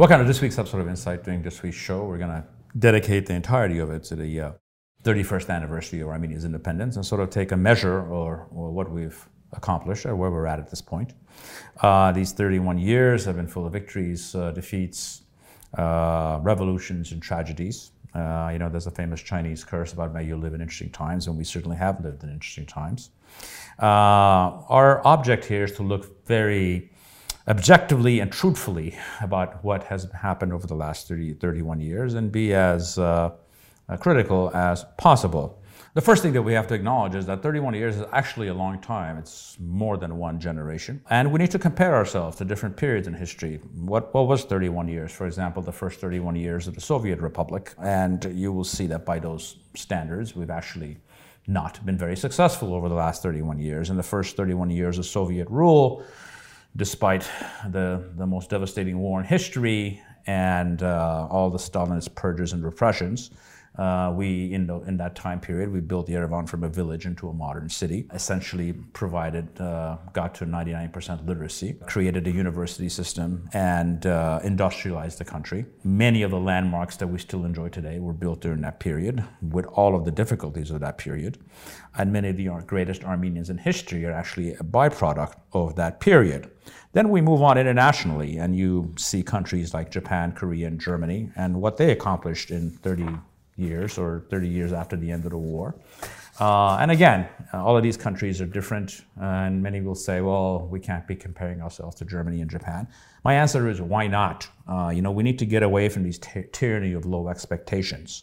Welcome to this week's episode of Insight. During this week's show, we're going to dedicate the entirety of it to the uh, 31st anniversary of Armenia's independence and sort of take a measure or, or what we've accomplished or where we're at at this point. Uh, these 31 years have been full of victories, uh, defeats, uh, revolutions, and tragedies. Uh, you know, there's a famous Chinese curse about may you live in interesting times, and we certainly have lived in interesting times. Uh, our object here is to look very objectively and truthfully about what has happened over the last 30, 31 years and be as uh, uh, critical as possible. The first thing that we have to acknowledge is that 31 years is actually a long time. It's more than one generation. And we need to compare ourselves to different periods in history. What, what was 31 years? For example, the first 31 years of the Soviet Republic. And you will see that by those standards, we've actually not been very successful over the last 31 years. In the first 31 years of Soviet rule, despite the, the most devastating war in history and uh, all the Stalinist purges and repressions. Uh, we, in, the, in that time period, we built Yerevan from a village into a modern city, essentially provided, uh, got to 99% literacy, created a university system, and uh, industrialized the country. Many of the landmarks that we still enjoy today were built during that period, with all of the difficulties of that period. And many of the greatest Armenians in history are actually a byproduct of that period. Then we move on internationally, and you see countries like Japan, Korea, and Germany, and what they accomplished in 30 years or 30 years after the end of the war. Uh, and again, uh, all of these countries are different, and many will say, well, we can't be comparing ourselves to Germany and Japan. My answer is, why not? Uh, you know, we need to get away from these ty- tyranny of low expectations.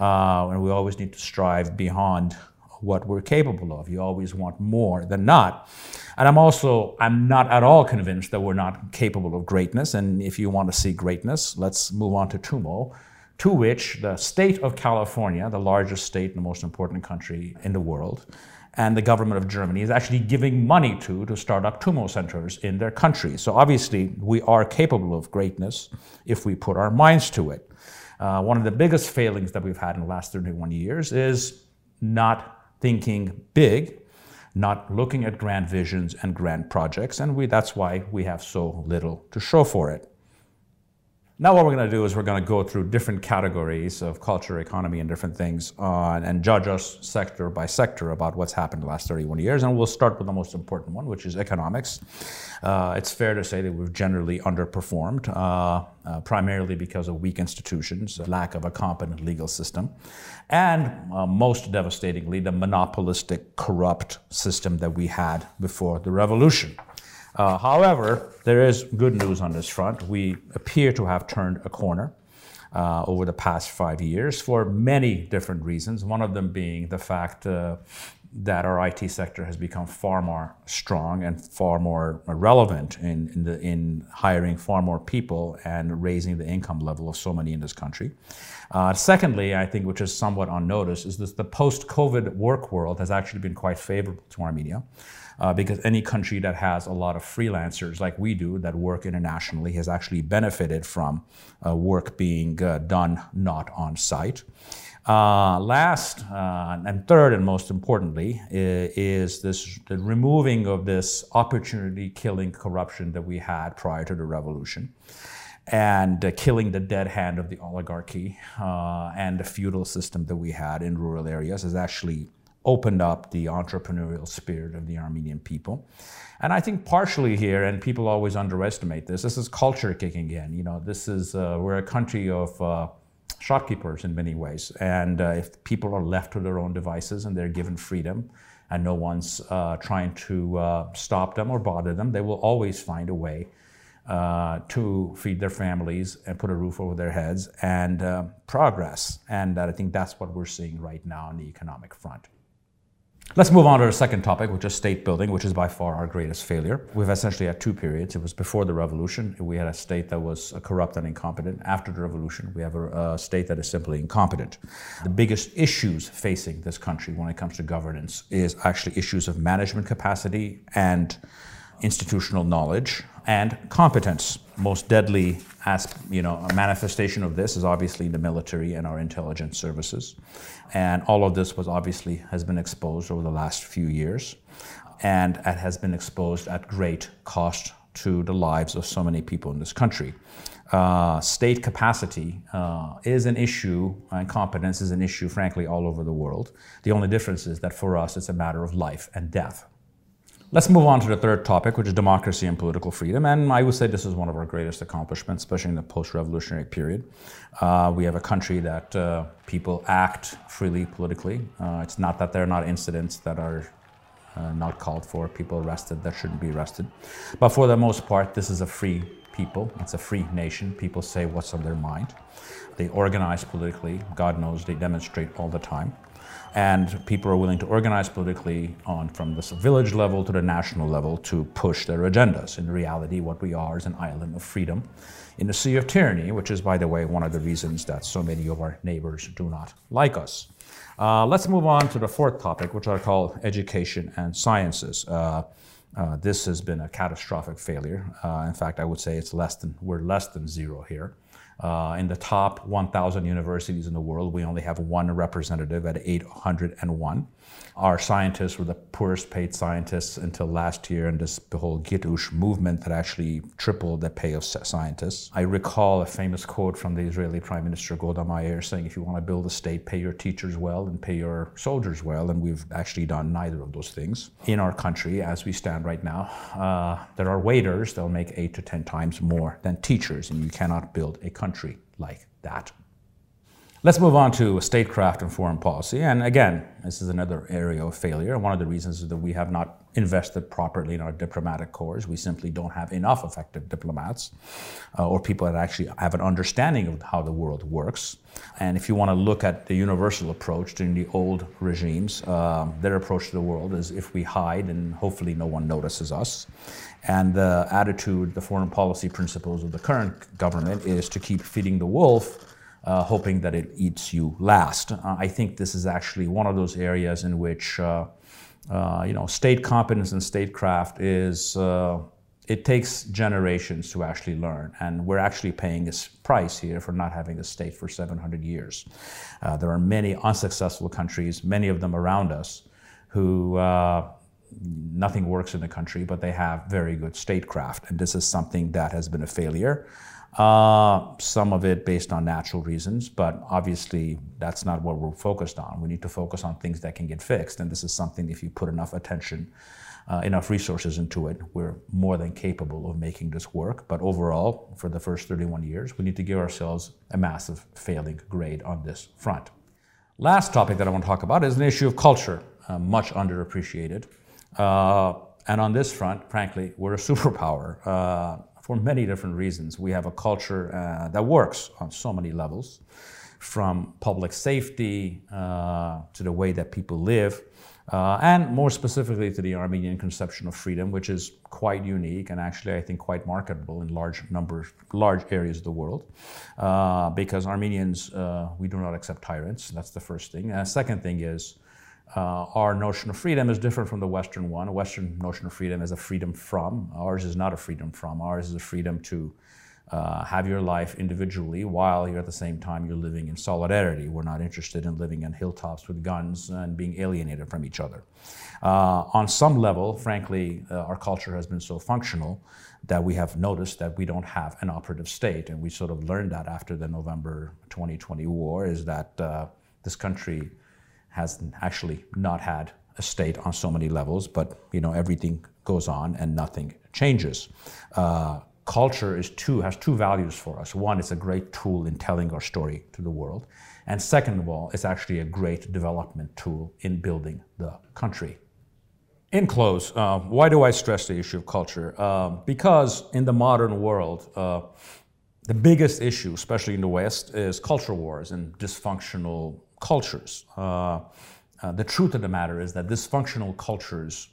Uh, and we always need to strive beyond what we're capable of. You always want more than not. And I'm also, I'm not at all convinced that we're not capable of greatness. And if you want to see greatness, let's move on to TUMO to which the state of California, the largest state and the most important country in the world, and the government of Germany is actually giving money to to start up TUMO centers in their country. So obviously, we are capable of greatness if we put our minds to it. Uh, one of the biggest failings that we've had in the last 31 years is not thinking big, not looking at grand visions and grand projects, and we, that's why we have so little to show for it. Now, what we're going to do is we're going to go through different categories of culture, economy, and different things and judge us sector by sector about what's happened the last 31 years. And we'll start with the most important one, which is economics. Uh, it's fair to say that we've generally underperformed, uh, uh, primarily because of weak institutions, lack of a competent legal system, and uh, most devastatingly, the monopolistic, corrupt system that we had before the revolution. Uh, however, there is good news on this front. We appear to have turned a corner uh, over the past five years for many different reasons. One of them being the fact uh, that our IT sector has become far more strong and far more relevant in, in, the, in hiring far more people and raising the income level of so many in this country. Uh, secondly, I think, which is somewhat unnoticed, is that the post COVID work world has actually been quite favorable to Armenia uh, because any country that has a lot of freelancers like we do that work internationally has actually benefited from uh, work being uh, done not on site. Uh, last uh, and third, and most importantly, is, is this the removing of this opportunity killing corruption that we had prior to the revolution and uh, killing the dead hand of the oligarchy uh, and the feudal system that we had in rural areas has actually opened up the entrepreneurial spirit of the Armenian people. And I think partially here, and people always underestimate this, this is culture kicking in. You know, this is, uh, we're a country of uh, shopkeepers in many ways. And uh, if people are left to their own devices and they're given freedom, and no one's uh, trying to uh, stop them or bother them, they will always find a way uh, to feed their families and put a roof over their heads and progress. And I think that's what we're seeing right now on the economic front. Let's move on to the second topic, which is state building, which is by far our greatest failure. We've essentially had two periods. It was before the revolution, we had a state that was uh, corrupt and incompetent. After the revolution, we have a, a state that is simply incompetent. The biggest issues facing this country when it comes to governance is actually issues of management capacity and institutional knowledge and competence. Most deadly as you know, a manifestation of this is obviously the military and our intelligence services. And all of this was obviously has been exposed over the last few years. And it has been exposed at great cost to the lives of so many people in this country. Uh, state capacity uh, is an issue, and competence is an issue, frankly, all over the world. The only difference is that for us, it's a matter of life and death. Let's move on to the third topic, which is democracy and political freedom. And I would say this is one of our greatest accomplishments, especially in the post revolutionary period. Uh, we have a country that uh, people act freely politically. Uh, it's not that there are not incidents that are uh, not called for, people arrested that shouldn't be arrested. But for the most part, this is a free people, it's a free nation. People say what's on their mind. They organize politically. God knows they demonstrate all the time and people are willing to organize politically on from the village level to the national level to push their agendas. In reality, what we are is an island of freedom in a sea of tyranny, which is, by the way, one of the reasons that so many of our neighbors do not like us. Uh, let's move on to the fourth topic, which I call education and sciences. Uh, uh, this has been a catastrophic failure. Uh, in fact, I would say it's less than we're less than zero here. Uh, in the top 1,000 universities in the world, we only have one representative at 801. Our scientists were the poorest paid scientists until last year, and this whole Gitush movement that actually tripled the pay of scientists. I recall a famous quote from the Israeli Prime Minister Golda Meir saying, "If you want to build a state, pay your teachers well and pay your soldiers well." And we've actually done neither of those things in our country as we stand right now. Uh, there are waiters; they'll make eight to ten times more than teachers, and you cannot build a country like that. Let's move on to statecraft and foreign policy. And again, this is another area of failure. One of the reasons is that we have not invested properly in our diplomatic corps. We simply don't have enough effective diplomats uh, or people that actually have an understanding of how the world works. And if you want to look at the universal approach during the old regimes, uh, their approach to the world is if we hide and hopefully no one notices us. And the attitude, the foreign policy principles of the current government is to keep feeding the wolf uh, hoping that it eats you last. Uh, I think this is actually one of those areas in which uh, uh you know state competence and statecraft is uh, it takes generations to actually learn, and we're actually paying a price here for not having a state for 700 years. Uh, there are many unsuccessful countries, many of them around us, who nothing works in the country, but they have very good statecraft, and this is something that has been a failure. Uh, some of it based on natural reasons, but obviously that's not what we're focused on. We need to focus on things that can get fixed, and this is something if you put enough attention, uh, enough resources into it, we're more than capable of making this work. But overall, for the first 31 years, we need to give ourselves a massive failing grade on this front. Last topic that I want to talk about is an issue of culture, uh, much underappreciated. Uh, and on this front, frankly, we're a superpower uh, for many different reasons. We have a culture uh, that works on so many levels, from public safety uh, to the way that people live, uh, and more specifically to the Armenian conception of freedom, which is quite unique and actually I think quite marketable in large numbers, large areas of the world. Uh, because Armenians, uh, we do not accept tyrants. That's the first thing. And second thing is uh, our notion of freedom is different from the Western one. A Western notion of freedom is a freedom from. Ours is not a freedom from. Ours is a freedom to uh, have your life individually while you're at the same time you're living in solidarity. We're not interested in living on hilltops with guns and being alienated from each other. Uh, on some level, frankly, uh, our culture has been so functional that we have noticed that we don't have an operative state. And we sort of learned that after the November 2020 war, is that uh, this country has actually not had a state on so many levels, but you know everything goes on and nothing changes. Uh, culture is two has two values for us. One, it's a great tool in telling our story to the world, and second of all, it's actually a great development tool in building the country. In close, uh, why do I stress the issue of culture? Uh, because in the modern world, uh, the biggest issue, especially in the West, is culture wars and dysfunctional cultures. Uh, uh, the truth of the matter is that dysfunctional cultures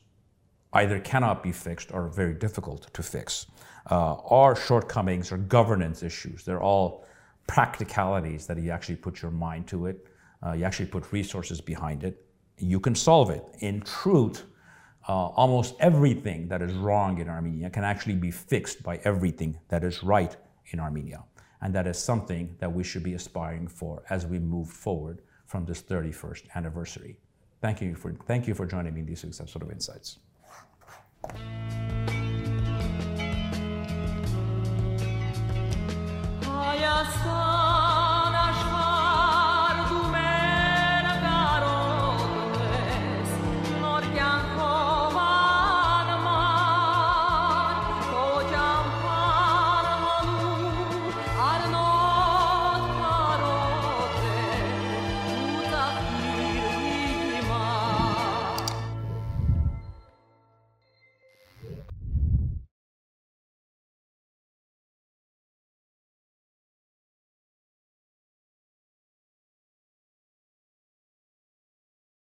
either cannot be fixed or are very difficult to fix. Uh, our shortcomings are governance issues. They're all practicalities that you actually put your mind to it, uh, you actually put resources behind it, you can solve it. In truth, uh, almost everything that is wrong in Armenia can actually be fixed by everything that is right in Armenia. And that is something that we should be aspiring for as we move forward from this 31st anniversary. Thank you for, thank you for joining me in these episode of insights.